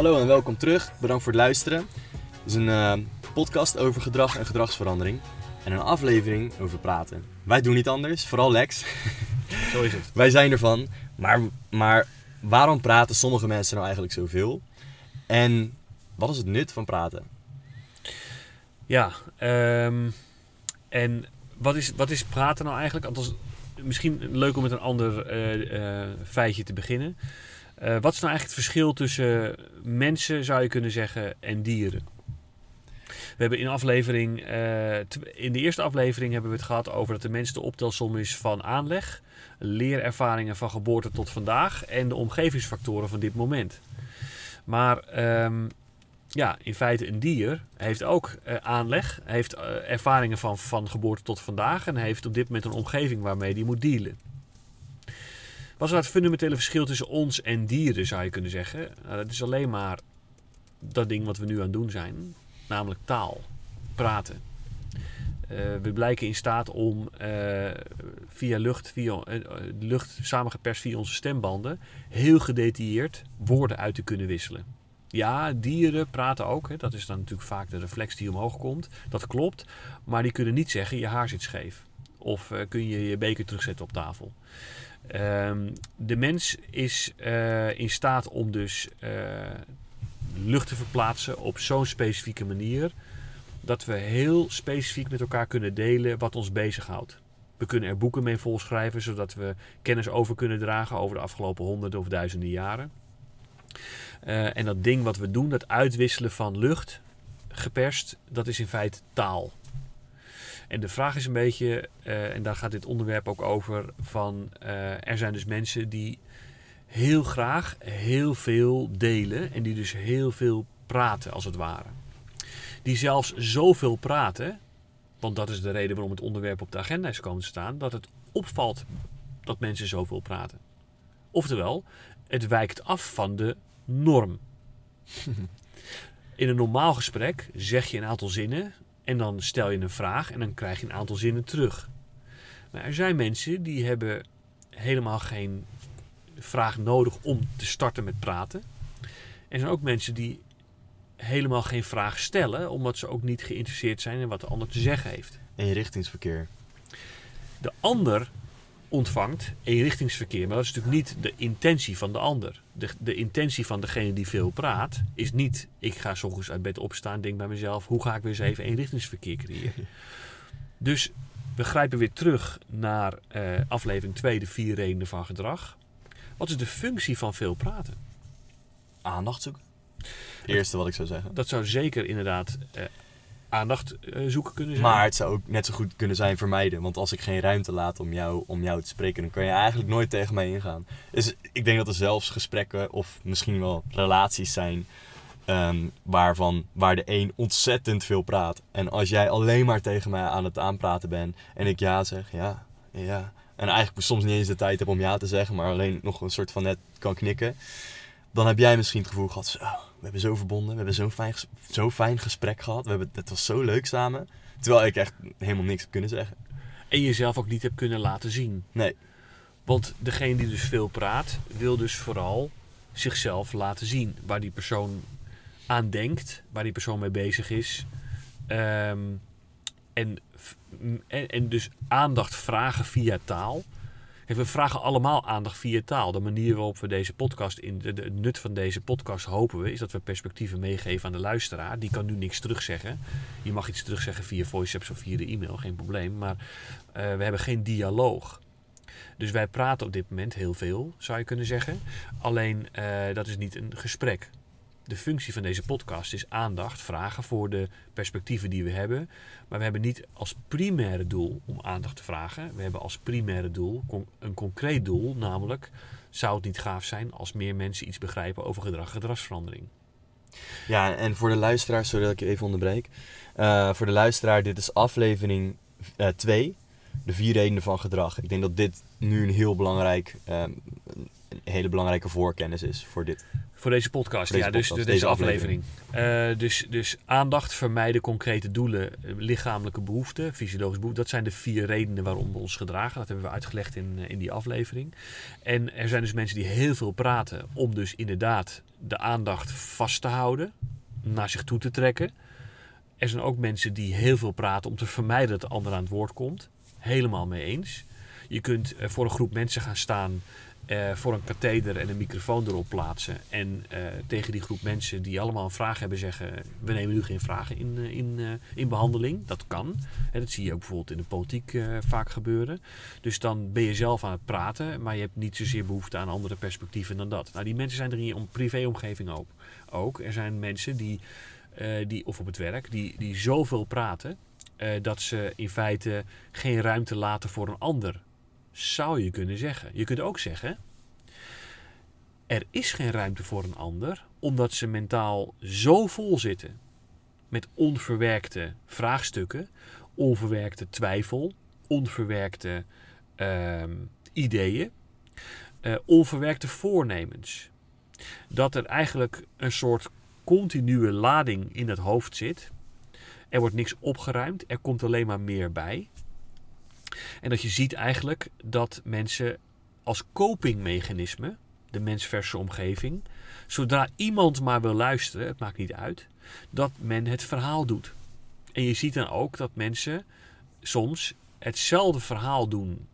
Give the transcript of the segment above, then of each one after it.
Hallo en welkom terug. Bedankt voor het luisteren. Het is een eh, podcast over gedrag en gedragsverandering. En een aflevering over praten. Wij doen niet anders, vooral Lex. Zo is het. Wij zijn ervan. Maar, maar waarom praten sommige mensen nou eigenlijk zoveel? En wat is het nut van praten? Ja, ehm, en wat is, wat is praten nou eigenlijk? Althans, misschien leuk om met een ander eh, eh, feitje te beginnen. Eh, wat is nou eigenlijk het verschil tussen mensen, zou je kunnen zeggen, en dieren? We hebben in, aflevering, eh, in de eerste aflevering hebben we het gehad over dat de mens de optelsom is van aanleg, leerervaringen van geboorte tot vandaag en de omgevingsfactoren van dit moment. Maar ehm, ja, in feite een dier heeft ook eh, aanleg, heeft ervaringen van, van geboorte tot vandaag en heeft op dit moment een omgeving waarmee die moet dealen. Wat is nou het fundamentele verschil tussen ons en dieren, zou je kunnen zeggen? Nou, dat is alleen maar dat ding wat we nu aan het doen zijn, namelijk taal, praten. Eh, we blijken in staat om eh, via lucht, via eh, lucht samengeperst via onze stembanden, heel gedetailleerd woorden uit te kunnen wisselen. Ja, dieren praten ook. Hè. Dat is dan natuurlijk vaak de reflex die omhoog komt. Dat klopt. Maar die kunnen niet zeggen, je haar zit scheef. Of kun je je beker terugzetten op tafel. Ehm, de mens is eh, in staat om dus eh, lucht te verplaatsen op zo'n specifieke manier. Dat we heel specifiek met elkaar kunnen delen wat ons bezighoudt. We kunnen er boeken mee volschrijven, zodat we kennis over kunnen dragen over de afgelopen honderden of duizenden jaren. Eh, en dat ding wat we doen, dat uitwisselen van lucht, geperst, dat is in feite taal. En de vraag is een beetje, eh, en daar gaat dit onderwerp ook over, van eh, er zijn dus mensen die heel graag heel veel delen en die dus heel veel praten als het ware. Die zelfs zoveel praten, want dat is de reden waarom het onderwerp op de agenda is komen te staan, dat het opvalt dat mensen zoveel praten. Oftewel, het wijkt af van de norm. In een normaal gesprek zeg je een aantal zinnen en dan stel je een vraag en dan krijg je een aantal zinnen terug. Maar er zijn mensen die hebben helemaal geen vraag nodig om te starten met praten. Er zijn ook mensen die helemaal geen vraag stellen, omdat ze ook niet geïnteresseerd zijn in wat de ander te zeggen heeft. Eenrichtingsverkeer. De ander ontvangt eenrichtingsverkeer, maar dat is natuurlijk niet de intentie van de ander. De, de intentie van degene die veel praat is niet: ik ga s ochtends uit bed opstaan, denk bij mezelf, hoe ga ik weer eens even eenrichtingsverkeer creëren? Dus we grijpen weer terug naar eh, aflevering 2, de vier redenen van gedrag. Wat is de functie van veel praten? Aandacht zoeken. Eerste wat ik zou zeggen. Dat zou zeker inderdaad eh, aandacht eh, zoeken kunnen zijn. Maar het zou ook net zo goed kunnen zijn vermijden. Want als ik geen ruimte laat om jou, om jou te spreken, dan kan je eigenlijk nooit tegen mij ingaan. Dus ik denk dat er zelfs gesprekken of misschien wel relaties zijn. ehm, waarvan, waar de een ontzettend veel praat. En als jij alleen maar tegen mij aan het aanpraten bent en ik ja zeg, ja, ja. En eigenlijk soms niet eens de tijd heb om ja te zeggen, maar alleen nog een soort van net kan knikken. Dan heb jij misschien het gevoel gehad, zo, we hebben zo verbonden, we hebben zo'n fijn, zo fijn gesprek gehad. We hebben, het was zo leuk samen. Terwijl ik echt helemaal niks heb kunnen zeggen. En jezelf ook niet hebt kunnen laten zien. Nee, Want degene die dus veel praat, wil dus vooral zichzelf laten zien. Waar die persoon aan denkt, waar die persoon mee bezig is. Ehm, en, en, en dus aandacht vragen via taal. We vragen allemaal aandacht via taal. De manier waarop we deze podcast, in de, nut van deze podcast hopen we, is dat we perspectieven meegeven aan de luisteraar. Die kan nu niks terugzeggen. Je mag iets terugzeggen via voice of via de e-mail, geen probleem. Maar eh, we hebben geen dialoog. Dus wij praten op dit moment heel veel, zou je kunnen zeggen. Alleen eh, dat is niet een gesprek. De functie van deze podcast is aandacht vragen voor de perspectieven die we hebben. Maar we hebben niet als primaire doel om aandacht te vragen. We hebben als primaire doel een concreet doel, namelijk zou het niet gaaf zijn als meer mensen iets begrijpen over gedrag gedragsverandering. Ja, en voor de luisteraar, sorry dat ik je even onderbreek. Eh, voor de luisteraar, dit is aflevering 2. de vier redenen van gedrag. Ik denk dat dit nu een heel belangrijk, ehm, een hele belangrijke voorkennis is voor dit. Voor deze podcast, Voor deze ja, dus deze, deze aflevering. Eh, dus, dus aandacht, vermijden, concrete doelen, eh, lichamelijke behoeften, fysiologische behoeften. Dat zijn de vier redenen waarom we ons gedragen. Dat hebben we uitgelegd in, eh, in die aflevering. En er zijn dus mensen die heel veel praten om dus inderdaad de aandacht vast te houden, naar zich toe te trekken. Er zijn ook mensen die heel veel praten om te vermijden dat de ander aan het woord komt. Helemaal mee eens. Je kunt voor een groep mensen gaan staan, eh, voor een katheder en een microfoon erop plaatsen. En eh, tegen die groep mensen die allemaal een vraag hebben zeggen: We nemen nu geen vragen in, eh, in, in behandeling. Dat kan. Hè, dat zie je ook bijvoorbeeld in de politiek vaak gebeuren. Dus dan ben je zelf aan het praten, maar je hebt niet zozeer behoefte aan andere perspectieven dan dat. Nou, die mensen zijn er in je om- privéomgeving ook. ook. Er zijn mensen die, die, of op het werk, die, die zoveel praten. dat ze in feite geen ruimte laten voor een ander zou je kunnen zeggen. Je kunt ook zeggen, er is geen ruimte voor een ander, omdat ze mentaal zo vol zitten met onverwerkte vraagstukken, onverwerkte twijfel, onverwerkte ehm, ideeën, eh, onverwerkte voornemens. Dat er eigenlijk een soort continue lading in het hoofd zit. Er wordt niks opgeruimd, er komt alleen maar meer bij. En dat je ziet eigenlijk dat mensen als copingmechanisme, de mensverse omgeving, zodra iemand maar wil luisteren, het maakt niet uit, dat men het verhaal doet. En je ziet dan ook dat mensen soms hetzelfde verhaal doen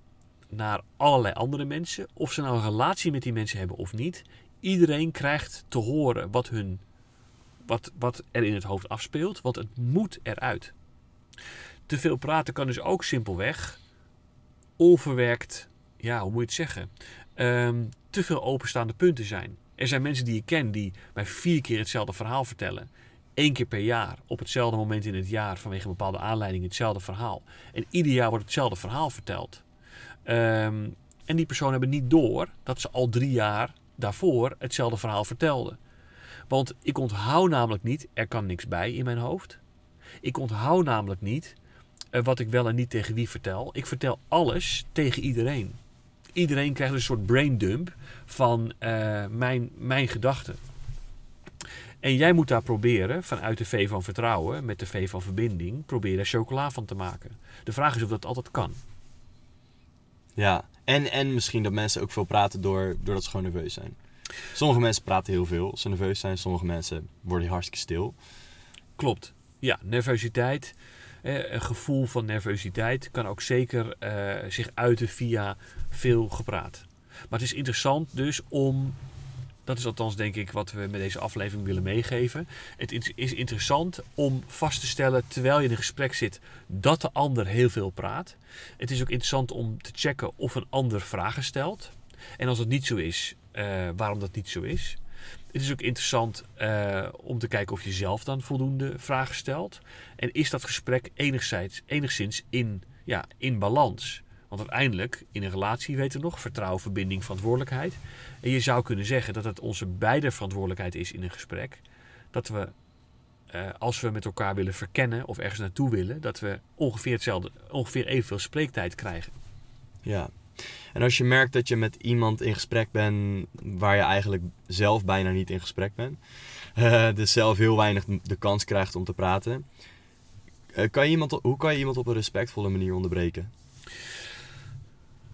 naar allerlei andere mensen, of ze nou een relatie met die mensen hebben of niet. Iedereen krijgt te horen wat, hun, wat, wat er in het hoofd afspeelt, want het moet eruit. Te veel praten kan dus ook simpelweg onverwerkt, ja, hoe moet je het zeggen? Ehm, te veel openstaande punten zijn. Er zijn mensen die ik ken die mij vier keer hetzelfde verhaal vertellen. Eén keer per jaar, op hetzelfde moment in het jaar, vanwege een bepaalde aanleiding, hetzelfde verhaal. En ieder jaar wordt hetzelfde verhaal verteld. Ehm, en die personen hebben niet door dat ze al drie jaar daarvoor hetzelfde verhaal vertelden. Want ik onthoud namelijk niet, er kan niks bij in mijn hoofd. Ik onthoud namelijk niet eh, wat ik wel en niet tegen wie vertel. Ik vertel alles tegen iedereen. Iedereen krijgt een soort brain dump van eh, mijn, mijn gedachten. En jij moet daar proberen, vanuit de V van vertrouwen, met de V van verbinding, proberen chocola van te maken. De vraag is of dat altijd kan. Ja, en, en misschien dat mensen ook veel praten door, doordat ze gewoon nerveus zijn. Sommige mensen praten heel veel als ze nerveus zijn. Sommige mensen worden hartstikke stil. Klopt. Ja, nervositeit. Eh, een gevoel van nervositeit kan ook zeker eh, zich uiten via veel gepraat. Maar het is interessant dus om, dat is althans denk ik wat we met deze aflevering willen meegeven. Het is- interessant om vast te stellen terwijl je in een gesprek zit dat de ander heel veel praat. Het is ook interessant om te checken of een ander vragen stelt. En als het niet zo is, eh, waarom dat niet zo is. Het is ook interessant eh, om te kijken of je zelf dan voldoende vragen stelt. En is dat gesprek enigszins, enigszins in, ja, in balans? Want uiteindelijk, in een relatie weten we nog, vertrouwen, verbinding, verantwoordelijkheid. En je zou kunnen zeggen dat het onze beide verantwoordelijkheid is in een gesprek. Dat we, eh, als we met elkaar willen verkennen of ergens naartoe willen, dat we ongeveer hetzelfde, ongeveer evenveel spreektijd krijgen. Ja. En als je merkt dat je met iemand in gesprek bent waar je eigenlijk zelf bijna niet in gesprek bent, eh, dus zelf heel weinig de kans krijgt om te praten, eh, kan je iemand, hoe kan je iemand op een respectvolle manier onderbreken?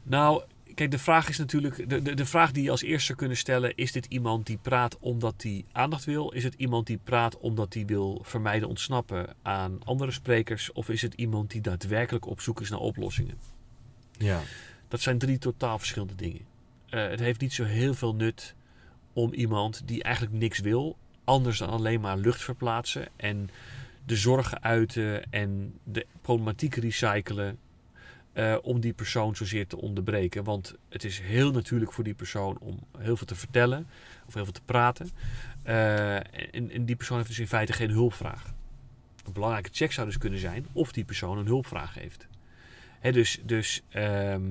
Nou, kijk, de vraag is natuurlijk. De, de, de vraag die je als eerste zou kunnen stellen: is dit iemand die praat omdat hij aandacht wil? Is het iemand die praat omdat hij wil vermijden ontsnappen aan andere sprekers? Of is het iemand die daadwerkelijk op zoek is naar oplossingen? Ja. Dat zijn drie totaal verschillende dingen. Eh, het heeft niet zo heel veel nut om iemand die eigenlijk niks wil, anders dan alleen maar lucht verplaatsen en de zorgen uiten en de problematiek recyclen. eh, om die persoon zozeer te onderbreken. Want het is heel natuurlijk voor die persoon om heel veel te vertellen of heel veel te praten. Eh, en, die persoon heeft dus in feite geen hulpvraag. Een belangrijke check zou dus kunnen zijn of die persoon een hulpvraag heeft. Dus dus ehm,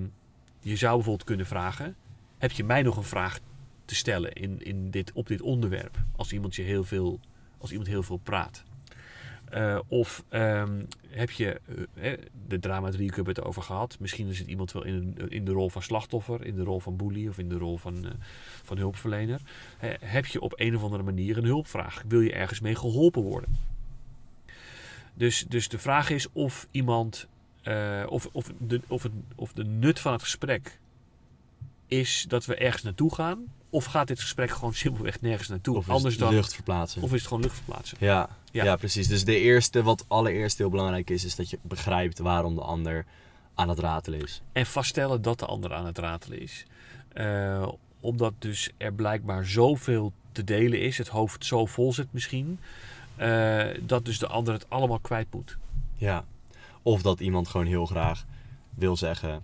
je zou bijvoorbeeld kunnen vragen: heb je mij nog een vraag te stellen in, in dit, op dit onderwerp? Als iemand, je heel veel, als iemand heel veel praat. Eh, of ehm, heb je uh, de dramaturgie hebben het over gehad. Misschien is het iemand wel in, in de rol van slachtoffer, in de rol van bully of in de rol van, van hulpverlener. heb je op een of andere manier een hulpvraag? Wil je ergens mee geholpen worden? Dus, dus de vraag is of iemand, of, of, de, of, het, of de nut van het gesprek is dat we ergens naartoe gaan. Of gaat dit gesprek gewoon simpelweg nergens naartoe? Of Anders dan, lucht verplaatsen. Of is het gewoon lucht verplaatsen? Ja, ja. ja. precies. Dus de eerste, wat allereerst heel belangrijk is, is dat je begrijpt waarom de ander aan het ratelen is. En vaststellen dat de ander aan het ratelen is. Uh, omdat dus er blijkbaar zoveel te delen is, het hoofd zo vol zit misschien, uh, dat dus de ander het allemaal kwijt moet. Ja, of dat iemand gewoon heel graag wil zeggen,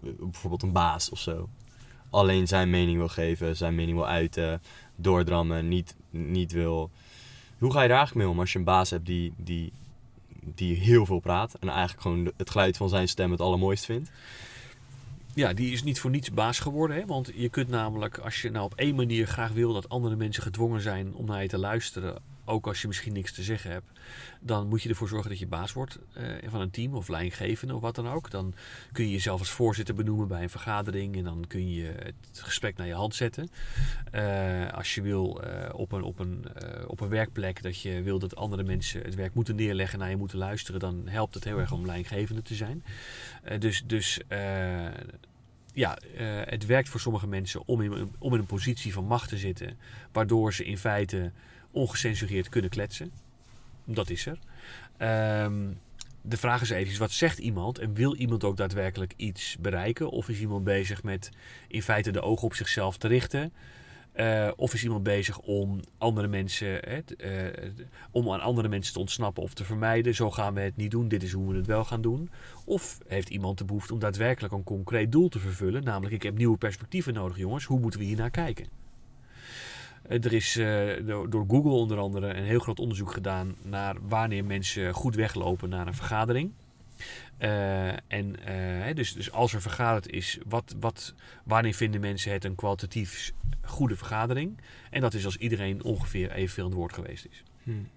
bijvoorbeeld een baas of zo. Alleen zijn mening wil geven, zijn mening wil uiten, doordrammen, niet, niet wil. Hoe ga je daar eigenlijk mee om als je een baas hebt die, die, die heel veel praat en eigenlijk gewoon het geluid van zijn stem het allermooist vindt? Ja, die is niet voor niets baas geworden. Hè? Want je kunt namelijk, als je nou op één manier graag wil dat andere mensen gedwongen zijn om naar je te luisteren, ook als je misschien niks te zeggen hebt, dan moet je ervoor zorgen dat je baas wordt uh, van een team of leidinggevende of wat dan ook. Dan kun je jezelf als voorzitter benoemen bij een vergadering en dan kun je het gesprek naar je hand zetten. Uh, als je wil uh, op, een, op, een, op een werkplek dat je wil dat andere mensen het werk moeten neerleggen naar je moeten luisteren, dan helpt het heel erg om leidinggevende te zijn. dus dus ja, het werkt voor sommige mensen om in, om in een positie van macht te zitten, waardoor ze in feite ongecensureerd kunnen kletsen. Dat is er. Ehm, de vraag is even, wat zegt iemand? En wil iemand ook daadwerkelijk iets bereiken? Of is iemand bezig met in feite de ogen op zichzelf te richten? Uh, of is iemand bezig om andere mensen, hè, uh, om aan andere mensen te ontsnappen of te vermijden? Zo gaan we het niet doen, dit is hoe we het wel gaan doen. Of heeft iemand de behoefte om daadwerkelijk een concreet doel te vervullen? Namelijk, ik heb nieuwe perspectieven nodig, jongens. Hoe moeten we hier naar kijken? Eh, er is uh, door Google onder andere een heel groot onderzoek gedaan naar wanneer mensen goed weglopen naar een vergadering. Uh, en dus, dus als er vergaderd is, wat, wat, wanneer vinden mensen het een kwalitatief goede vergadering? En dat is als iedereen ongeveer evenveel aan het woord geweest is. Hmm.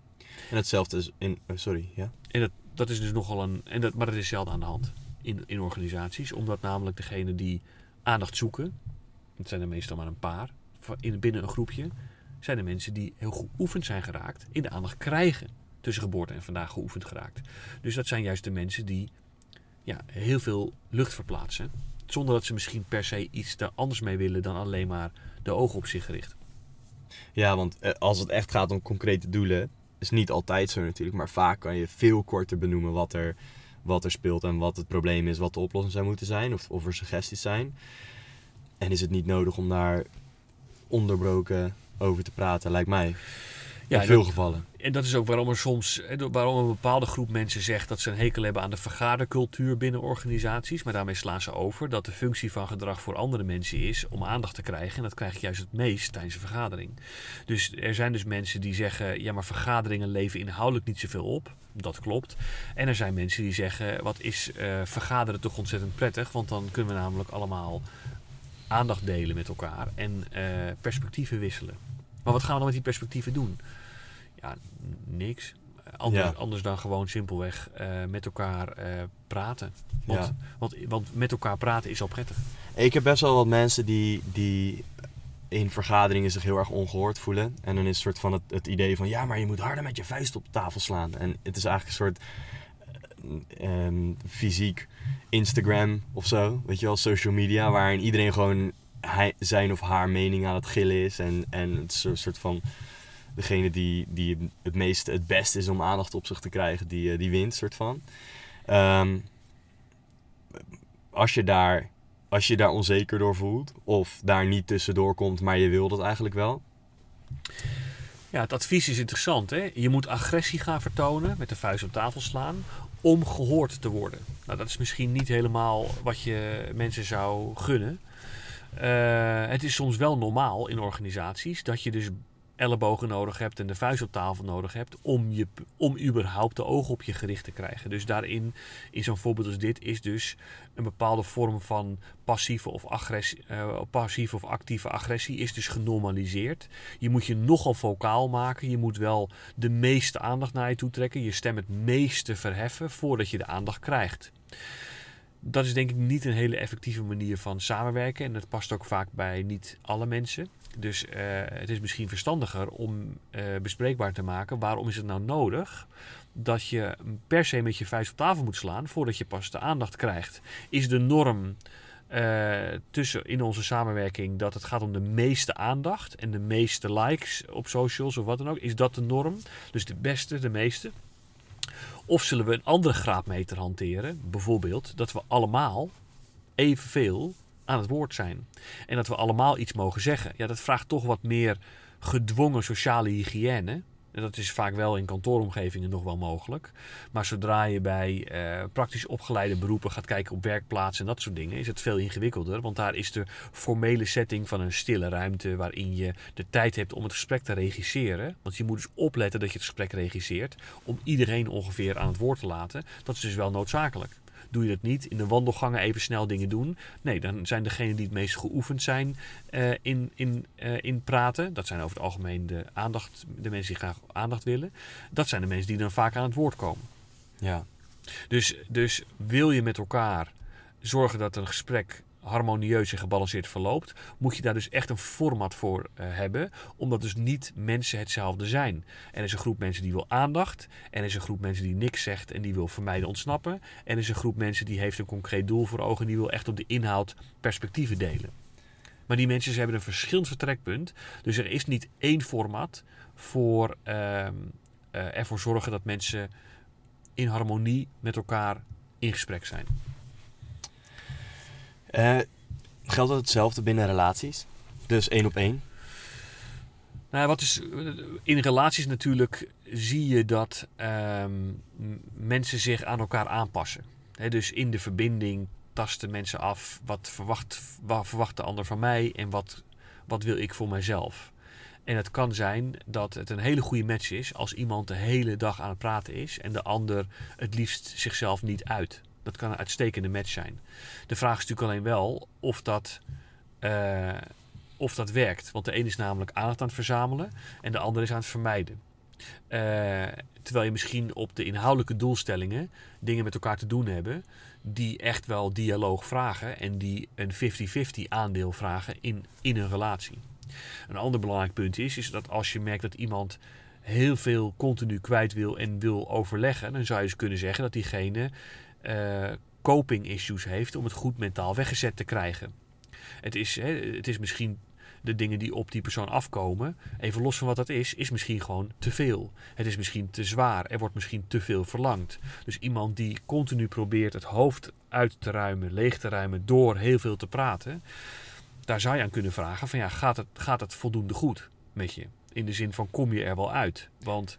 En hetzelfde is in. sorry, ja. En dat, dat is dus nogal een. En dat, maar dat is zelden aan de hand in, in organisaties, omdat namelijk degene die aandacht zoeken, het zijn er meestal maar een paar, in, binnen een groepje zijn er mensen die heel geoefend zijn geraakt in de aandacht krijgen tussen geboorte en vandaag geoefend geraakt. Dus dat zijn juist de mensen die ja, heel veel lucht verplaatsen. Zonder dat ze misschien per se iets daar anders mee willen dan alleen maar de ogen op zich gericht. Ja, want eh, als het echt gaat om concrete doelen, is niet altijd zo natuurlijk, maar vaak kan je veel korter benoemen wat er, wat er speelt en wat het probleem is, wat de oplossing zou moeten zijn of, of er suggesties zijn. En is het niet nodig om daar onderbroken over te praten, lijkt mij. Ja, in veel gevallen. En dat is ook waarom er soms, waarom een bepaalde groep mensen zegt dat ze een hekel hebben aan de vergadercultuur binnen organisaties. Maar daarmee slaan ze over dat de functie van gedrag voor andere mensen is om aandacht te krijgen. En dat krijg je juist het meest tijdens een vergadering. Dus er zijn dus mensen die zeggen, ja maar vergaderingen leven inhoudelijk niet zoveel op. Dat klopt. En er zijn mensen die zeggen, wat is uh, vergaderen toch ontzettend prettig. Want dan kunnen we namelijk allemaal aandacht delen met elkaar en uh, perspectieven wisselen. Maar wat gaan we dan met die perspectieven doen? Ja, niks. Anders, anders dan gewoon simpelweg uh, met elkaar uh, praten. Want, ja. want, want met elkaar praten is al prettig. Ik heb best wel wat mensen die, die in vergaderingen zich heel erg ongehoord voelen. En dan is het soort van het, het idee van ja, maar je moet harder met je vuist op de tafel slaan. En het is eigenlijk een soort um, fysiek Instagram of zo. Weet je wel, social media. Waarin iedereen gewoon zijn of haar mening aan het gillen is. En, en het is een soort van degene die, die het meeste, het beste is om aandacht op zich te krijgen, die, eh, die wint, soort van. Um, als je daar als je daar onzeker door voelt of daar niet tussendoor komt, maar je wil dat eigenlijk wel? Ja, het advies is interessant. Hè? Je moet agressie gaan vertonen, met de vuist op tafel slaan, om gehoord te worden. Nou, dat is misschien niet helemaal wat je mensen zou gunnen. Uh, het is soms wel normaal in organisaties dat je dus ellebogen nodig hebt en de vuist op tafel nodig hebt om, je, om überhaupt de ogen op je gericht te krijgen. Dus daarin, in zo'n voorbeeld als dit, is dus een bepaalde vorm van passieve of, agressie, uh, passieve of actieve agressie is dus genormaliseerd. Je moet je nogal vocaal maken. Je moet wel de meeste aandacht naar je toe trekken. Je stem het meeste verheffen voordat je de aandacht krijgt dat is denk ik niet een hele effectieve manier van samenwerken. En dat past ook vaak bij niet alle mensen. Dus uh, het is misschien verstandiger om uh, bespreekbaar te maken. Waarom is het nou nodig dat je per se met je vuist op tafel moet slaan voordat je pas de aandacht krijgt? Is de norm uh, tussen in onze samenwerking dat het gaat om de meeste aandacht en de meeste likes op socials of wat dan ook? Is dat de norm? Dus de beste, de meeste? Of zullen we een andere graadmeter hanteren? Bijvoorbeeld dat we allemaal evenveel aan het woord zijn. En dat we allemaal iets mogen zeggen. Ja, dat vraagt toch wat meer gedwongen sociale hygiëne. En dat is vaak wel in kantooromgevingen nog wel mogelijk. Maar zodra je bij uh, praktisch opgeleide beroepen gaat kijken op werkplaatsen en dat soort dingen, is het veel ingewikkelder. Want daar is de formele setting van een stille ruimte waarin je de tijd hebt om het gesprek te regisseren. Want je moet dus opletten dat je het gesprek regisseert om iedereen ongeveer aan het woord te laten. Dat is dus wel noodzakelijk. Doe je dat niet, in de wandelgangen even snel dingen doen. Nee, dan zijn degenen die het meest geoefend zijn uh, in, in, uh, in praten. Dat zijn over het algemeen de, aandacht, de mensen die graag aandacht willen. Dat zijn de mensen die dan vaak aan het woord komen. Ja. Dus, dus wil je met elkaar zorgen dat een gesprek harmonieus en gebalanceerd verloopt, moet je daar dus echt een format voor uh, hebben, omdat dus niet mensen hetzelfde zijn. Er is een groep mensen die wil aandacht, en er is een groep mensen die niks zegt en die wil vermijden ontsnappen, en er is een groep mensen die heeft een concreet doel voor ogen en die wil echt op de inhoud perspectieven delen. Maar die mensen hebben een verschillend vertrekpunt, dus er is niet één format voor uh, uh, ervoor zorgen dat mensen in harmonie met elkaar in gesprek zijn. Uh, geldt dat hetzelfde binnen relaties? Dus één op één? Nou, wat is, in relaties natuurlijk zie je dat um, mensen zich aan elkaar aanpassen. Dus in de verbinding tasten mensen af wat verwacht, wat verwacht de ander van mij en wat, wat wil ik voor mijzelf. En het kan zijn dat het een hele goede match is als iemand de hele dag aan het praten is en de ander het liefst zichzelf niet uit. Dat kan een uitstekende match zijn. De vraag is natuurlijk alleen wel of dat, uh, of dat werkt. Want de een is namelijk aandacht aan het verzamelen en de ander is aan het vermijden. Uh, terwijl je misschien op de inhoudelijke doelstellingen dingen met elkaar te doen hebben die echt wel dialoog vragen en die een 50-50 aandeel vragen in, in een relatie. Een ander belangrijk punt is, is dat als je merkt dat iemand heel veel continu kwijt wil en wil overleggen, dan zou je eens kunnen zeggen dat diegene uh, coping issues heeft om het goed mentaal weggezet te krijgen. Het is, hè, het is misschien de dingen die op die persoon afkomen, even los van wat dat is, is misschien gewoon te veel. Het is misschien te zwaar, er wordt misschien te veel verlangd. Dus iemand die continu probeert het hoofd uit te ruimen, leeg te ruimen door heel veel te praten, daar zou je aan kunnen vragen van ja, gaat het, gaat het voldoende goed met je? In de zin van kom je er wel uit? Want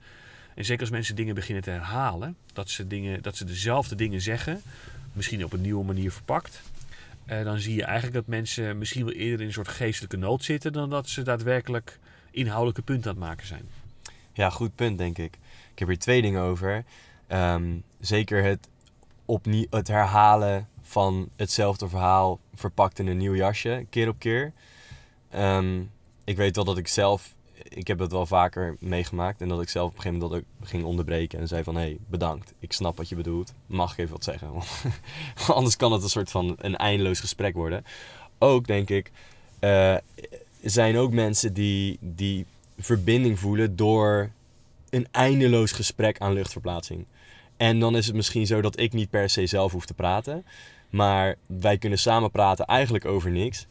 en zeker als mensen dingen beginnen te herhalen, dat ze, dingen, dat ze dezelfde dingen zeggen, misschien op een nieuwe manier verpakt, eh, dan zie je eigenlijk dat mensen misschien wel eerder in een soort geestelijke nood zitten dan dat ze daadwerkelijk inhoudelijke punten aan het maken zijn. Ja, goed punt denk ik. Ik heb hier twee dingen over. Um, zeker het, opnieuw, het herhalen van hetzelfde verhaal verpakt in een nieuw jasje, keer op keer. Um, ik weet wel dat ik zelf ik heb het wel vaker meegemaakt. En dat ik zelf op een gegeven moment dat ik ging onderbreken en zei van... Hé, hey, bedankt. Ik snap wat je bedoelt. Mag ik even wat zeggen? Anders kan het een soort van een eindeloos gesprek worden. Ook, denk ik, uh, zijn ook mensen die, die verbinding voelen door een eindeloos gesprek aan luchtverplaatsing. En dan is het misschien zo dat ik niet per se zelf hoef te praten. Maar wij kunnen samen praten eigenlijk over niks.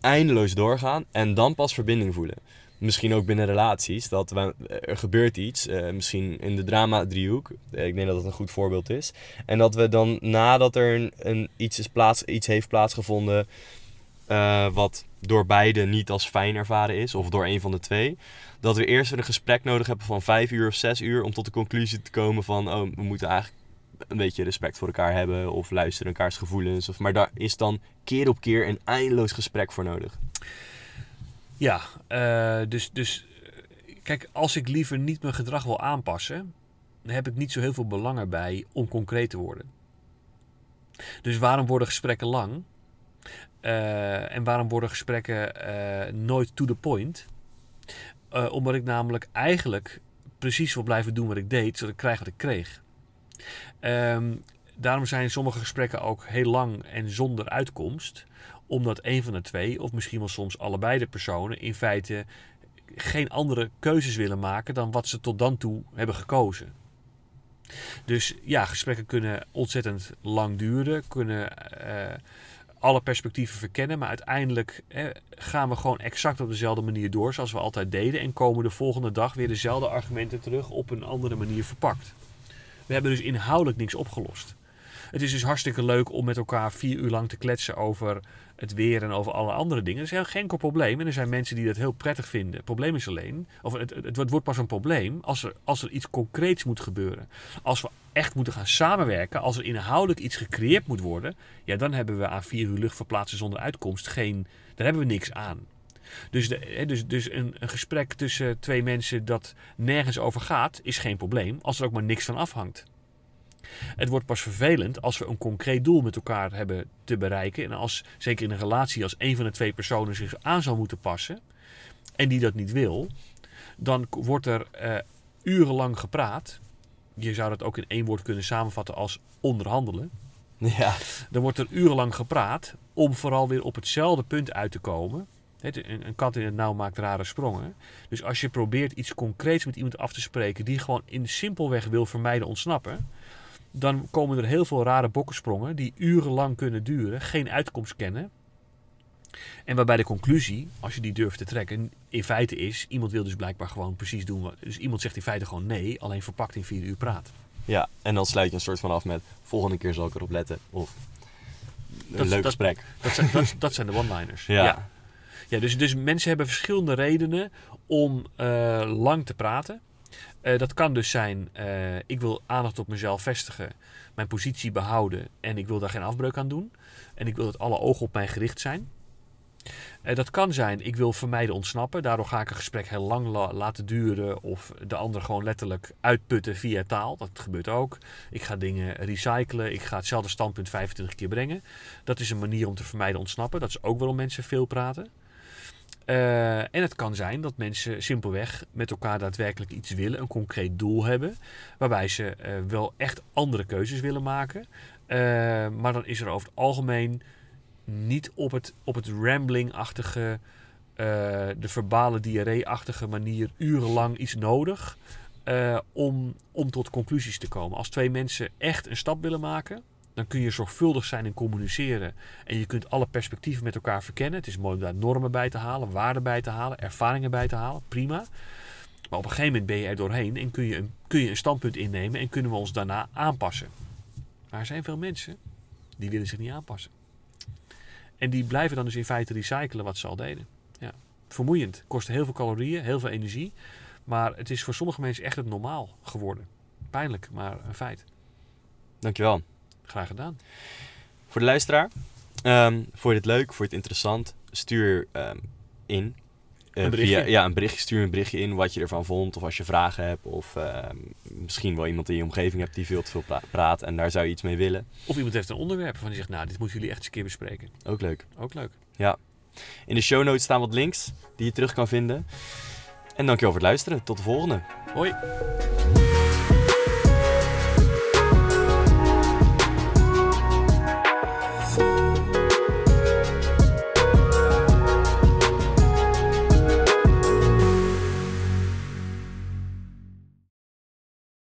Eindeloos doorgaan en dan pas verbinding voelen misschien ook binnen relaties, dat er gebeurt iets, uh, misschien in de drama-driehoek, eh, ik denk dat dat een goed voorbeeld is. En dat we dan nadat er een, iets, is plaats, iets heeft plaatsgevonden uh, wat door beide niet als fijn ervaren is, of door een van de twee, dat we eerst een gesprek nodig hebben van vijf uur of zes uur om tot de conclusie te komen van, oh, we moeten eigenlijk een beetje respect voor elkaar hebben of luisteren elkaars gevoelens. Of, maar daar is dan keer op keer een eindeloos gesprek voor nodig. Ja, uh, dus, dus kijk, als ik liever niet mijn gedrag wil aanpassen, dan heb ik niet zo heel veel belang erbij om concreet te worden. Dus waarom worden gesprekken lang? Eh, en waarom worden gesprekken eh, nooit to the point? Eh, omdat ik namelijk eigenlijk precies wil blijven doen wat ik deed, zodat ik krijg wat ik kreeg. Ehm, daarom zijn sommige gesprekken ook heel lang en zonder uitkomst. Omdat een van de twee, of misschien wel soms allebei de personen, in feite geen andere keuzes willen maken dan wat ze tot dan toe hebben gekozen. Dus ja, gesprekken kunnen ontzettend lang duren, kunnen eh, alle perspectieven verkennen, maar uiteindelijk eh, gaan we gewoon exact op dezelfde manier door zoals we altijd deden en komen de volgende dag weer dezelfde argumenten terug op een andere manier verpakt. We hebben dus inhoudelijk niks opgelost. Het is dus hartstikke leuk om met elkaar vier uur lang te kletsen over het weer en over alle andere dingen. Dat is geen enkel probleem. En er zijn mensen die dat heel prettig vinden. Het probleem is alleen, of het, het, wordt pas een probleem als er, als er iets concreets moet gebeuren. Als we echt moeten gaan samenwerken, als er inhoudelijk iets gecreëerd moet worden, ja, dan hebben we aan vier uur lucht verplaatsen zonder uitkomst geen, daar hebben we niks aan. Dus, dus, dus een, een gesprek tussen twee mensen dat nergens over gaat, is geen probleem, als er ook maar niks van afhangt. Het wordt pas vervelend als we een concreet doel met elkaar hebben te bereiken. En als, zeker in een relatie, als een van de twee personen zich aan zal moeten passen en die dat niet wil, dan wordt er uh, urenlang gepraat. Je zou dat ook in één woord kunnen samenvatten als onderhandelen. Ja. Dan wordt er urenlang gepraat om vooral weer op hetzelfde punt uit te komen. Een kat in het nauw maakt rare sprongen. Dus als je probeert iets concreets met iemand af te spreken die gewoon in simpelweg wil vermijden ontsnappen, dan komen er heel veel rare bokkensprongen die urenlang kunnen duren, geen uitkomst kennen. En waarbij de conclusie, als je die durft te trekken, in feite is: iemand wil dus blijkbaar gewoon precies doen wat. Dus iemand zegt in feite gewoon nee, alleen verpakt in vier uur praat. Ja, en dan sluit je een soort van af met: volgende keer zal ik erop letten. Of een dat, leuk dat, gesprek. Dat zijn, dat, dat zijn de one-liners. Ja. ja. ja. dus, dus mensen hebben verschillende redenen om uh, lang te praten. Uh, dat kan dus zijn, uh, ik wil aandacht op mezelf vestigen, mijn positie behouden en ik wil daar geen afbreuk aan doen. En ik wil dat alle ogen op mij gericht zijn. Uh, dat kan zijn, ik wil vermijden ontsnappen. Daardoor ga ik een gesprek heel lang la laten duren of de ander gewoon letterlijk uitputten via taal. Dat gebeurt ook. Ik ga dingen recyclen. Ik ga hetzelfde standpunt 25 keer brengen. Dat is een manier om te vermijden ontsnappen. Dat is ook waarom mensen veel praten. Uh, en het kan zijn dat mensen simpelweg met elkaar daadwerkelijk iets willen, een concreet doel hebben, waarbij ze uh, wel echt andere keuzes willen maken. Uh, maar dan is er over het algemeen niet op het, op het rambling-achtige, de verbale diarree-achtige manier urenlang iets nodig om, om tot conclusies te komen. Als twee mensen echt een stap willen maken, dan kun je zorgvuldig zijn in communiceren. En je kunt alle perspectieven met elkaar verkennen. Het is mooi om daar normen bij te halen, waarden bij te halen, ervaringen bij te halen. Prima. Maar op een gegeven moment ben je er doorheen en kun je een, kun je een standpunt innemen en kunnen we ons daarna aanpassen. Maar er zijn veel mensen die willen zich niet aanpassen. En die blijven dan dus in feite recyclen wat ze al deden. Ja. Vermoeiend. Kost heel veel calorieën, heel veel energie. Maar het is voor sommige mensen echt het normaal geworden. Pijnlijk, maar een feit. Dankjewel. Graag gedaan. Voor de luisteraar, um, vond je dit leuk? Vond je het interessant? Stuur um, in. Uh, een via, ja, een berichtje. Stuur een berichtje in wat je ervan vond. Of als je vragen hebt. Of uh, misschien wel iemand in je omgeving hebt die veel te veel pra praat. En daar zou je iets mee willen. Of iemand heeft een onderwerp waarvan die zegt, nou, dit moeten jullie echt eens een keer bespreken. Ook leuk. Ook leuk. Ja. In de show notes staan wat links die je terug kan vinden. En dankjewel voor het luisteren. Tot de volgende. Hoi.